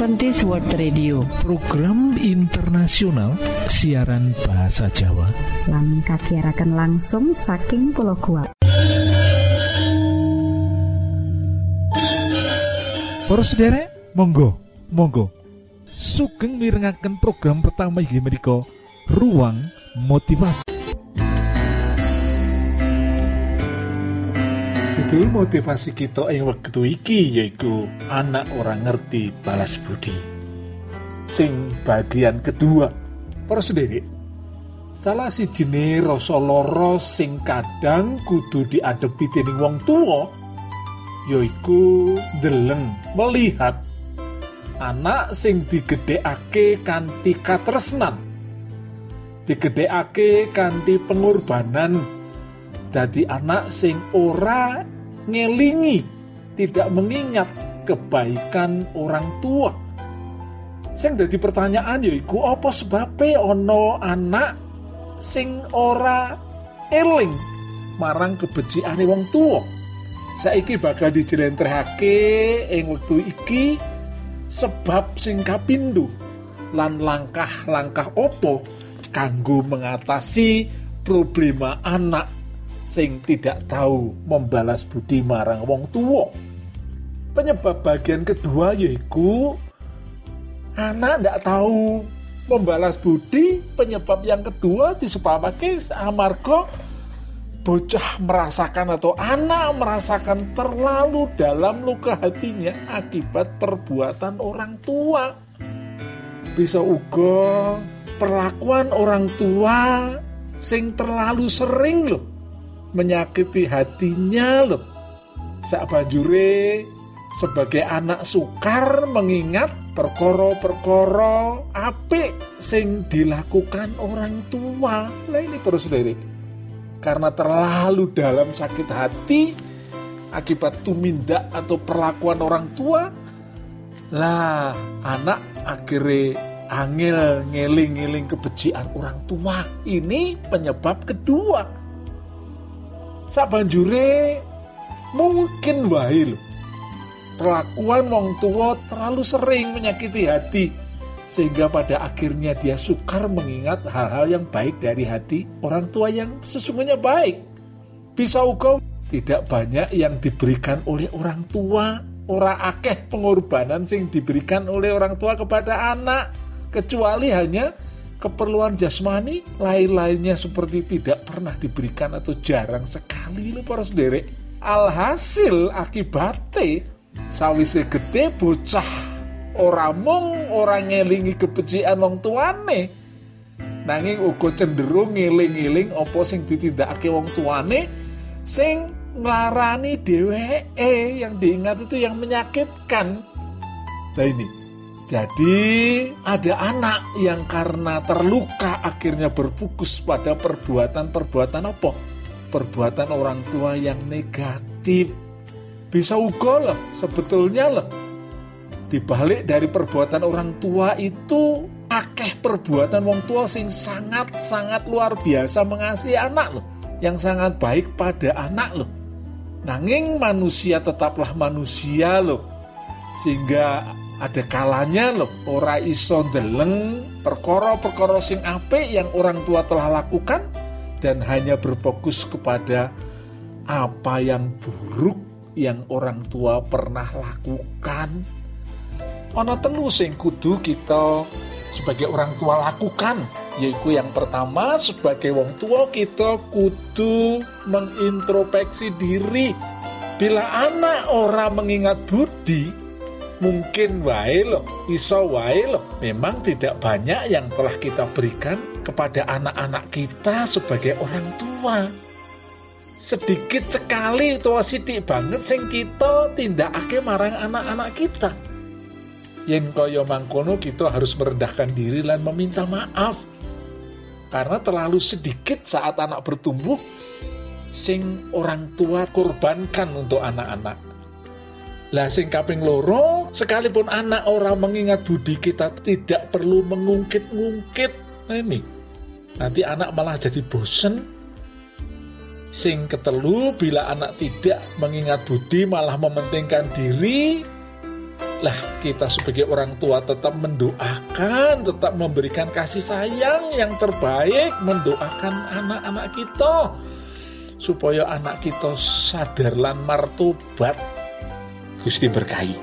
Adventist World Radio. Program internasional siaran bahasa Jawa. Lan kakiarakan langsung saking pulau kuat Para sederek monggo monggo. Sugeng mirengaken program pertama inggih menika ruang motivasi Judul motivasi kita ing wektu iki yaiku anak orang ngerti balas budi. Sing bagian kedua, para sendiri. Salah si jenis rasa sing kadang kudu diadepi dening wong tua, yaiku deleng melihat anak sing digedekake kanthi katresnan digedekake kanthi pengorbanan dadi anak sing ora ngelingi tidak mengingat kebaikan orang tua. Sing dadi pertanyaan yaiku apa sebabnya ono anak sing ora eling marang kebenciane wong tua? Saiki bakal dijelentrehake ing wektu iki sebab sing kapindho lan langkah-langkah opo kanggo mengatasi problema anak sing tidak tahu membalas budi marang wong tua. Penyebab bagian kedua yaitu anak tidak tahu membalas budi. Penyebab yang kedua disebabkan amarga bocah merasakan atau anak merasakan terlalu dalam luka hatinya akibat perbuatan orang tua. Bisa uga perlakuan orang tua sing terlalu sering loh menyakiti hatinya loh. Sak banjure sebagai anak sukar mengingat perkoro-perkoro apik sing dilakukan orang tua. Nah ini perlu sendiri. Karena terlalu dalam sakit hati akibat tumindak atau perlakuan orang tua, lah anak akhirnya angel ngeling-ngeling kebencian orang tua. Ini penyebab kedua banjure mungkin wae perlakuan wong tua terlalu sering menyakiti hati sehingga pada akhirnya dia sukar mengingat hal-hal yang baik dari hati orang tua yang sesungguhnya baik. Bisa uga tidak banyak yang diberikan oleh orang tua ora akeh pengorbanan sing diberikan oleh orang tua kepada anak kecuali hanya keperluan jasmani lain-lainnya seperti tidak pernah diberikan atau jarang sekali lo para sederek alhasil akibatnya sawise gede bocah ora mung ora ngelingi kebencian wong tuane. Nanging uga cenderung ngeling-eling apa sing ditindakake wong tuane sing nglarani dheweke. Yang diingat itu yang menyakitkan. Nah ini jadi ada anak yang karena terluka akhirnya berfokus pada perbuatan-perbuatan apa? Perbuatan orang tua yang negatif. Bisa uga loh, sebetulnya loh. Dibalik dari perbuatan orang tua itu akeh perbuatan wong tua sing sangat-sangat luar biasa mengasihi anak loh. Yang sangat baik pada anak loh. Nanging manusia tetaplah manusia loh. Sehingga ada kalanya loh ora iso deleng perkara-perkara sing apik yang orang tua telah lakukan dan hanya berfokus kepada apa yang buruk yang orang tua pernah lakukan. Ono telu sing kudu kita sebagai orang tua lakukan yaitu yang pertama sebagai wong tua kita kudu mengintrospeksi diri bila anak orang mengingat budi mungkin wae loh, iso wae loh. Memang tidak banyak yang telah kita berikan kepada anak-anak kita sebagai orang tua. Sedikit sekali tua sidik banget sing kita tindakake marang anak-anak kita. Yen kaya mangkono kita harus merendahkan diri dan meminta maaf. Karena terlalu sedikit saat anak bertumbuh sing orang tua korbankan untuk anak-anak lah sing kaping loro, sekalipun anak orang mengingat budi kita tidak perlu mengungkit-ungkit. Nah ini, nanti anak malah jadi bosen. Sing ketelu bila anak tidak mengingat budi malah mementingkan diri, lah kita sebagai orang tua tetap mendoakan, tetap memberikan kasih sayang yang terbaik, mendoakan anak-anak kita supaya anak kita sadar lan martobat Gusti berkahi.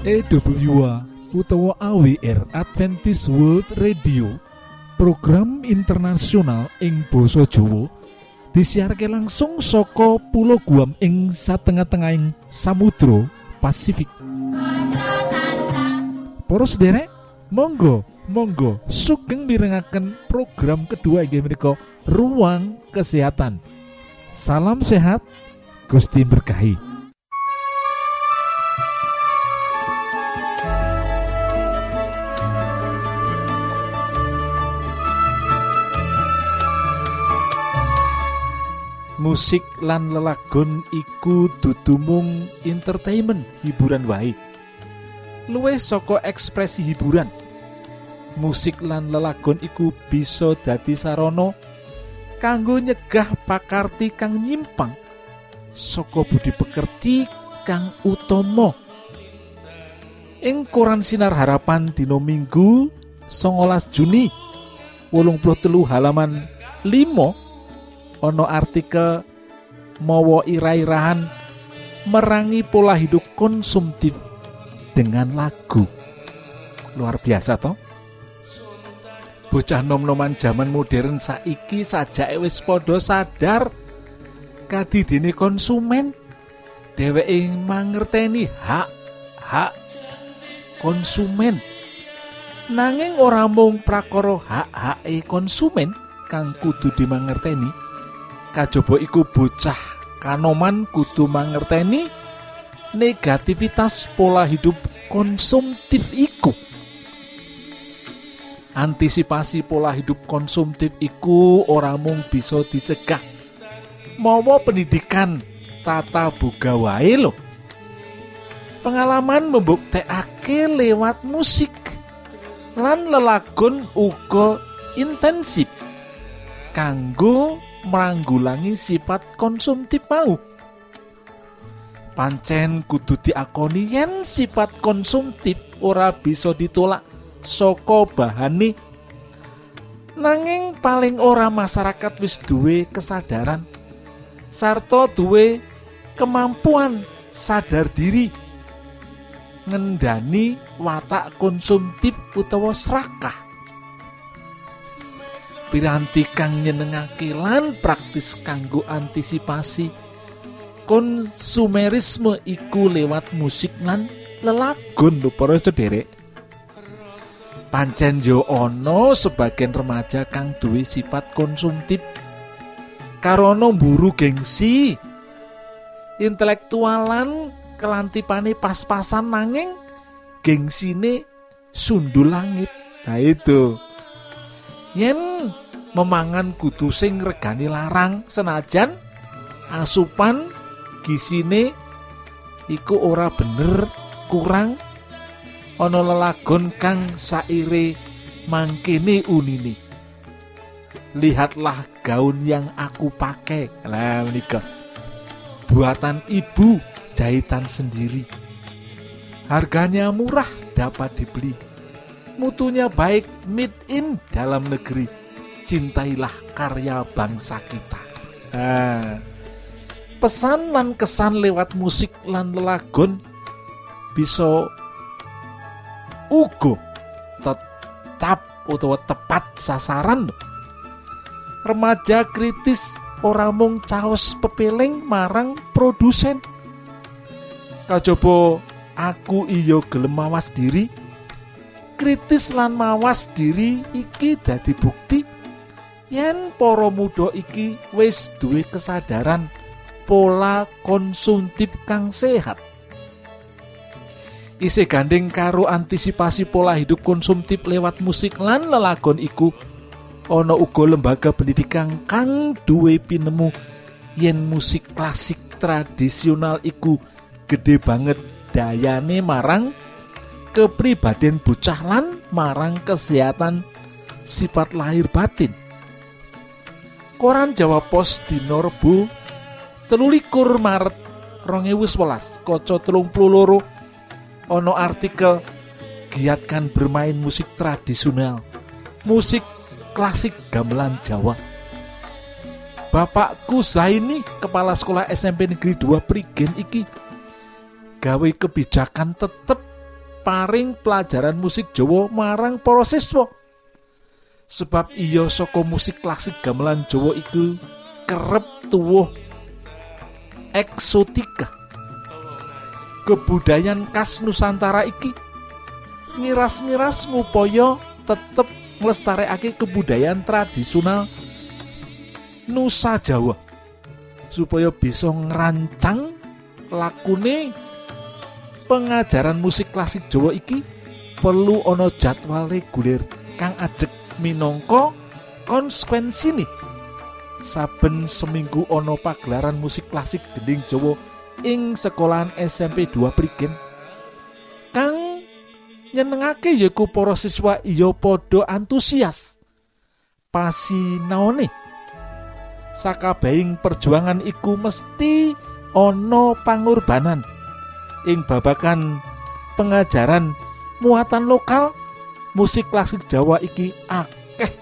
EWA utawa AWR Adventist World Radio. Program internasional ing Boso Jowo disiharke langsung soko pulau Guam ing satengah-tengahing Samudro Pasifik. Poros derek? Monggo Monggo. Sugeng mirengaken program kedua inggih menika ruang kesehatan. Salam sehat Gusti berkahi musik lan lelagon iku dudumung entertainment hiburan wae. Luwih saka ekspresi hiburan. Musik lan lelagon iku bisa dadi sarana kanggo nyegah pakarti kang nyimpang saka budi pekerti kang utama. Ing koran sinar harapan dino minggu 19 Juni wolung telu halaman 5 ono artikel mawa ira-irahan merangi pola hidup konsumtif dengan lagu. Luar biasa toh? Bocah nom-noman zaman modern saiki saja wis podo sadar kadidene konsumen. Dheweke mangerteni hak hak konsumen. Nanging ora mung prakara hak-hake konsumen kang kudu dimangerteni kajaba iku bocah kanoman kudu mangerteni negativitas pola hidup konsumtif iku. Antisipasi pola hidup konsumtif iku ora mung bisa dicegah. Mawa pendidikan tata buga wae lho. Pengalaman membuktekake lewat musik lan lelagon uga intensif kanggo meranggulangi sifat konsumtif mau. Pancen kudu diakoni yen sifat konsumtif ora bisa ditolak saka bahane. Nanging paling ora masyarakat wis duwe kesadaran sarta duwe kemampuan sadar diri ngendani watak konsumtif utawa serakah piranti kang nyenengake lan praktis kanggo antisipasi. Konsumerisme iku lewat musik lan lelagon lho para sederek. Pancen yo ana sebagian remaja kang duwe sifat konsumtif. Karono mburu gengsi intelektualan kelantipane pas-pasan nanging gengsine sundul langit. Nah itu yen memangan kudu sing regani larang senajan asupan gisine iku ora bener kurang ana lelagon kang saire mangkene unini lihatlah gaun yang aku pakai lah buatan ibu jahitan sendiri. Harganya murah dapat dibeli. Mutunya baik made in dalam negeri. Cintailah karya bangsa kita. Nah, pesan lan kesan lewat musik lan lelagon bisa ugo tetap utawa tepat sasaran remaja kritis ora mung caos pepeling marang produsen kajaba aku iyo gelem mawas diri kritis lan mawas diri iki dadi bukti yen para muda iki wis duwe kesadaran pola konsumtif kang sehat. Isih gandeng karo antisipasi pola hidup konsumtif lewat musik lan lelagon iku ana uga lembaga pendidikan kang duwe pinemu yen musik klasik tradisional iku gede banget dayane marang kepribadian bocah lan marang kesehatan sifat lahir batin. Koran Jawa Pos di Norbu telulikur Maret 2011 koco telung loro ono artikel giatkan bermain musik tradisional musik klasik gamelan Jawa. Bapakku Zaini kepala sekolah SMP Negeri 2 Prigen iki gawe kebijakan tetep paring pelajaran musik Jawa marang para siswa. Sebab iya saka musik klasik gamelan Jawa iku kerep tuwuh eksotika. Kebudayaan khas Nusantara iki ngiras-ngiras ngupaya tetep nglestarekake kebudayaan tradisional Nusa Jawa supaya bisa ngerancang lakune pengajaran musik klasik Jawa iki perlu ono jadwal reguler kang ajek minangka konsekuensi nih. Saben seminggu ono pagelaran musik klasik gending Jawa ing sekolahan SMP 2 Prigen kang nyenengake yaiku para siswa iya padha antusias. Pasinaone sakabehing perjuangan iku mesti ana pangorbanan ing babakan pengajaran muatan lokal musik klasik Jawa iki akeh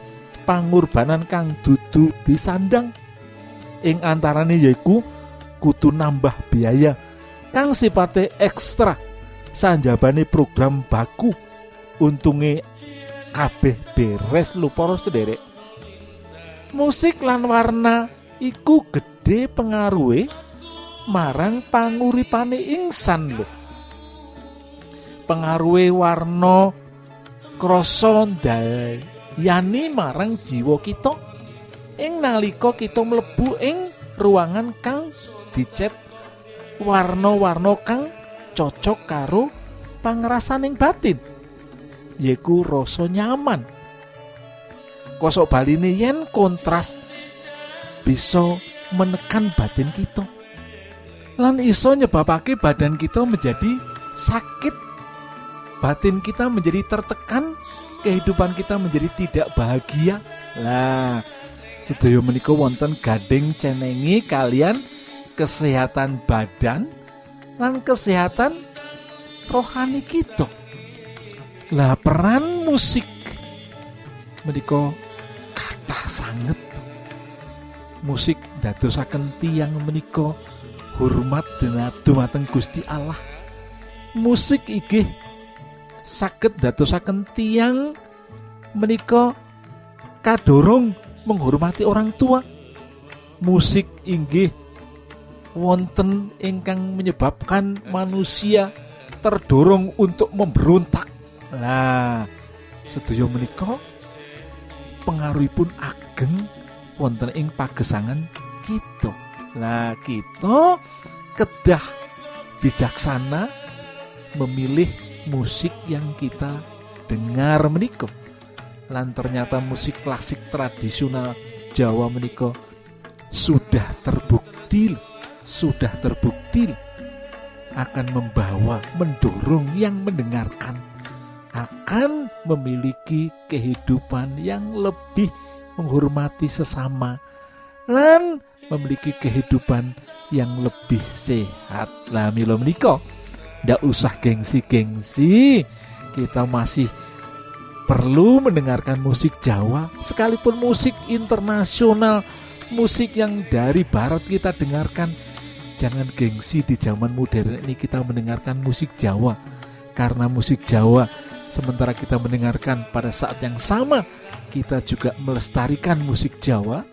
pangurbanan kang dudu disandang. Ing antarane yaiku kudu nambah biaya kang sipate ekstra sanjabane program baku. Untunge kabeh beres lu para sederek. Musik lan warna iku gede pengaruhe marang panguripane insan lho. Pengaruhe warna krasa yani marang jiwa kita ing nalika kita mlebu ing ruangan kang dicet warna-warna kang cocok karo pangrasaning batin yaiku rasa nyaman. Kosok baline yen kontras bisa menekan batin kita lan iso nyebabake badan kita menjadi sakit batin kita menjadi tertekan, kehidupan kita menjadi tidak bahagia. Lah, sedaya menika wonten gading cenengi kalian kesehatan badan lan kesehatan rohani kita. Lah peran musik menika kathah sangat musik dadosaken tiang menika hormat dumateng Gusti Allah. Musik igih saged dadosaken tiang menika kadorong menghormati orang tua. Musik inggih wonten ingkang menyebabkan manusia terdorong untuk memberontak. Nah sedaya menika pengaruhipun ageng wonten ing pagesangan kita lah kita kedah bijaksana memilih musik yang kita dengar menikah lan ternyata musik klasik tradisional Jawa menikah sudah terbukti sudah terbukti akan membawa mendorong yang mendengarkan akan memiliki kehidupan yang lebih menghormati sesama dan memiliki kehidupan yang lebih sehat lah milo menikah Ndak usah gengsi-gengsi. Kita masih perlu mendengarkan musik Jawa, sekalipun musik internasional, musik yang dari barat kita dengarkan. Jangan gengsi di zaman modern ini kita mendengarkan musik Jawa. Karena musik Jawa sementara kita mendengarkan pada saat yang sama kita juga melestarikan musik Jawa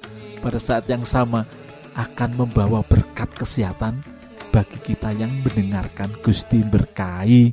pada saat yang sama akan membawa berkat kesehatan bagi kita yang mendengarkan Gusti berkahi.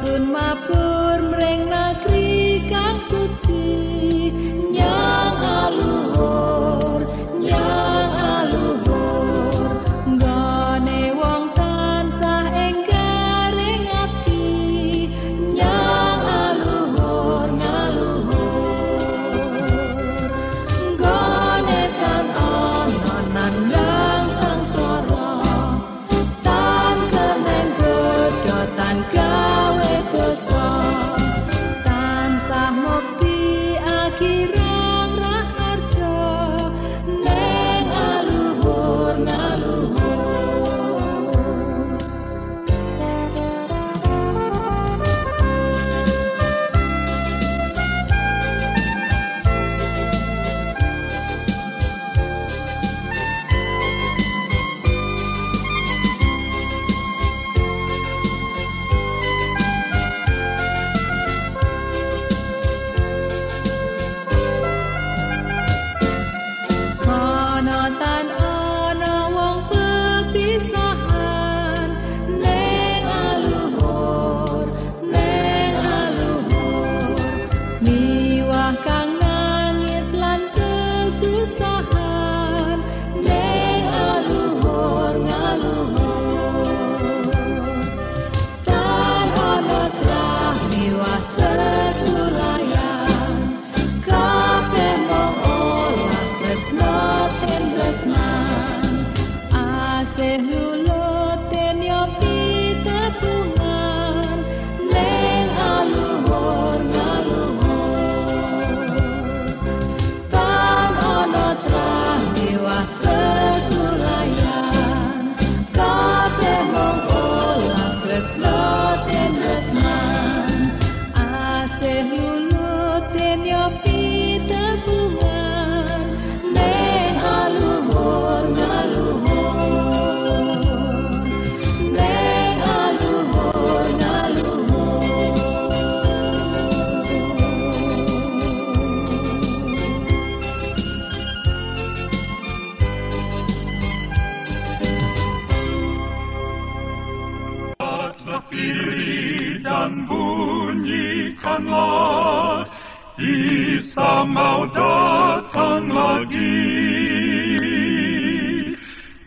สุนมาปูรเมรงนาครีกังสุด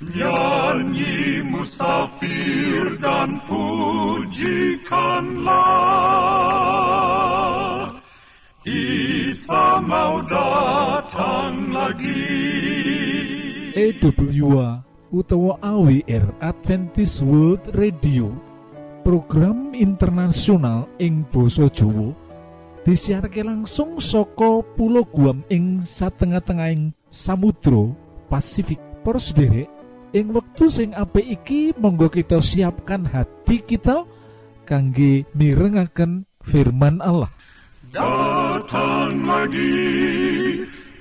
Nyanyi musafir dan pujikanlah. Isa mau datang lagi. EWA utawa AWR Adventist World Radio. Program internasional ing Boso Jowo disiharke langsung soko pulau Guam ing satengah-tengahing Samudro Pasifik. Derek ing wektu sing apik iki monggo kita siapkan hati kita kangge mirengaken firman Allah Datang lagi,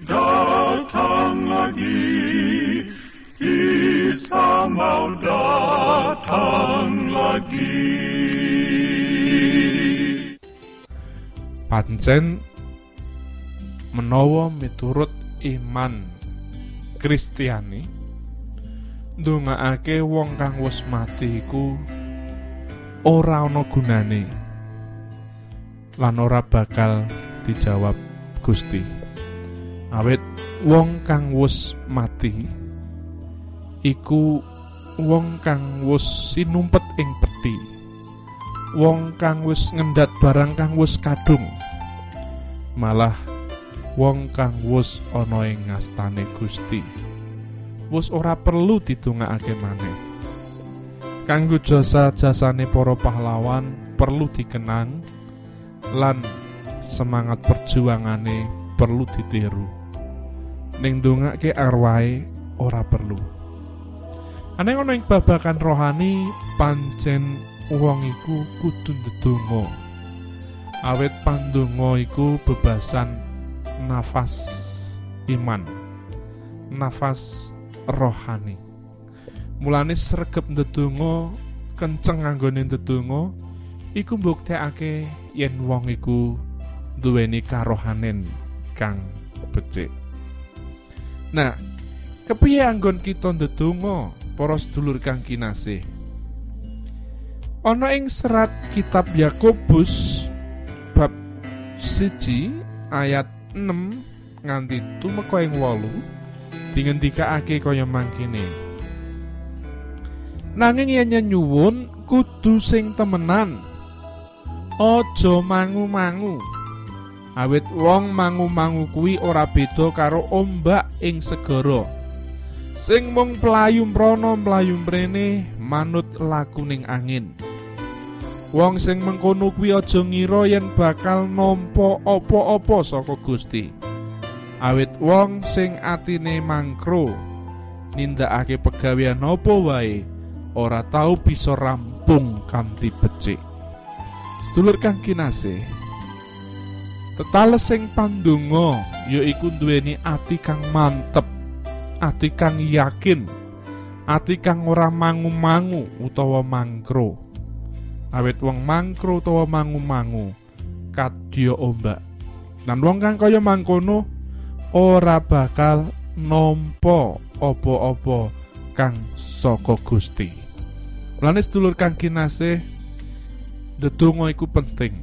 datang lagi, Isa mau datang lagi. pancen menawa miturut iman Kristiani ndongaake wong kang wis mati iku ora ana gunane lan ora bakal dijawab Gusti. Awit wong kang wis mati iku wong kang wis sinumpet ing peti wong kang wis ngendhat barang kang wis kadung malah wong kang wis ana ing ngastane Gusti wis ora perlu ditungakake maneh. Kanggo jasa jasane para pahlawan perlu dikenang lan semangat perjuangane perlu ditiru. Ning ndongake arwahe ora perlu. Aneh ana ing babakan rohani pancen wong iku kudu ndedonga. Awit pandonga iku bebasan nafas iman. Nafas rohani. Mulane sregep ndedonga kenceng anggone ndedonga iku mbuktekake yen wong iku duweni karohanen kang becik. Nah kepiye anggon kita ndedonga para sedulur kang kinasih? Ana ing serat kitab Yakobus bab siji ayat 6 nganti tumeka ing 8 dingendikake kaya mangkene. Nanging yen nyuwun kudu sing temenan. Aja mangu-mangu. Awit wong mangu-mangu kuwi ora beda karo ombak ing segara. Sing mung mlayu mrono mlayu mrene manut lakuning angin. Wong sing mengkono kuwi aja ngira yen bakal nampa apa-apa saka Gusti. Awit wong sing atine mangkro nindakake pegawean apa wae ora tau bisa rampung kanthi becik. Sedulur kang kinasih, tetales sing pandonga yaiku duweni ati kang mantep, ati kang yakin, ati kang ora mangu-mangu utawa mangkro. awit wong mangkro utawa mangu-mangu kadya ombak lan wong kang kaya mangkono ora bakal nampa apa-apa kang saka Gusti. Mulane sedulur kang kinasih ndedonga iku penting.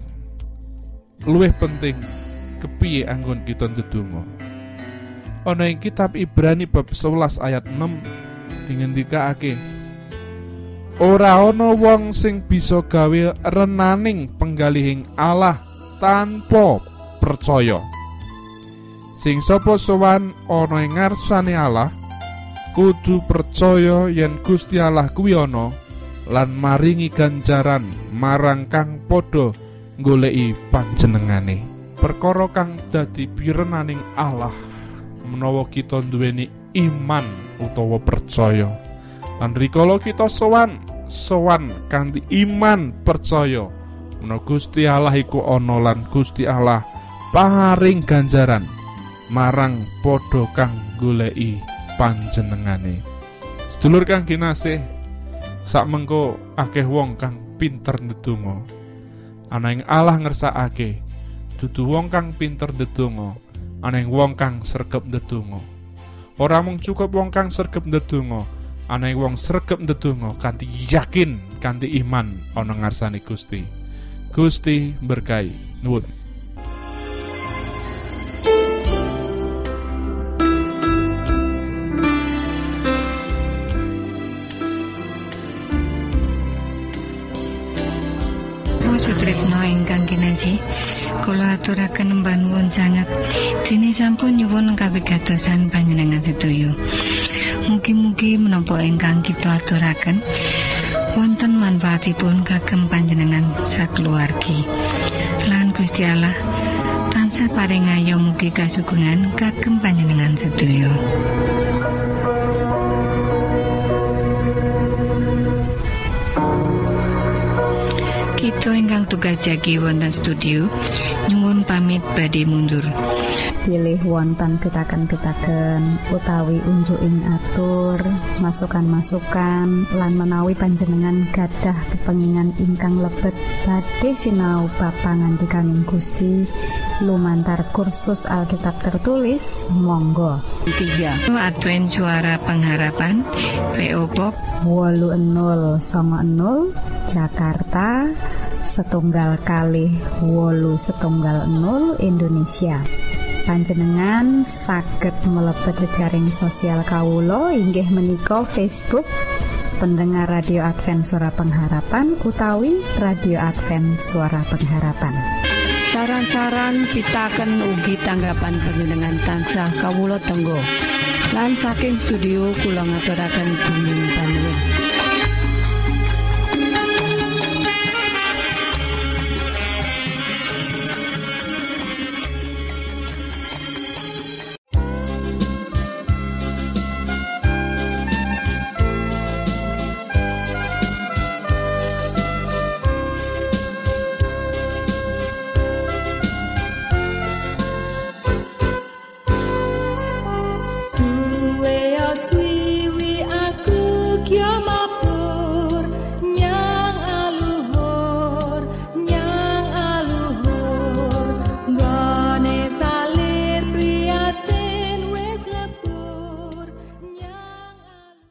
Luwih penting kepiye anggon kita ndedonga ana ing kitab Ibrani bab 11 ayat 6 dingendikake Ora ana wong sing bisa gawe renaning penggalihing Allah tanpa percaya. Sing sapa sowan ana ing ngarsane Allah kudu percaya yen Gusti Allah kuwi ana lan maringi ganjaran marang kang padha goleki panjenengane. Perkara kang dadi pirenaning Allah menawa kita duweni iman utawa percaya. Lan rikala kita sowan sowan kanthi iman percaya menawa Gusti Allah iku ana lan Gusti Allah paring ganjaran marang padha kang goleki panjenengane. Sedulur kang kinasih, sak mengko akeh wong kang pinter ndedonga. Ana ing Allah ngersakake, dudu wong kang pinter ndedonga, ana ing wong kang sregep ndedonga. Ora mung cukup wong kang sregep ndedonga, ana ing wong sregep ndedonga kanthi yakin kanthi iman ana ngarsane Gusti. Gusti berkahi. Nuwun. Kula aturaken mbanuwun sanget. Dene sampun nyuwun kawigatosan panjenengan sedaya mugi-mugi menapa ingkang kita aturaken wonten manfaatipun kagem panjenengan sakeluargi lan Gusti Allah tansah paring ayo mugi kasugengan kagem panjenengan sedaya Kita ingkang tugas jagi wonten studio nyuwun pamit badhe mundur. pilih wonten pitaken-pitaken utawi unjuking atur masukan-masukan lan menawi panjenengan gadah kepengingan ingkang lebet badhe sinau bab pangantikaning Gusti. Lumantar kursus Alkitab tertulis monggo. 3 Advent suara pengharapan PO Box. 80 Jakarta setunggal kali wolu setunggal 0 Indonesia. Panjenengan saged mlebet jejaring sosial kawulo inggih menika Facebook pendengar radio Advent suara pengharapan utawi radio Advent suara pengharapan. Saran-saran pitaken ugi tanggapan panjenengan tansah kawula tenggo lan saking studio kula ngaturaken bumi panuwun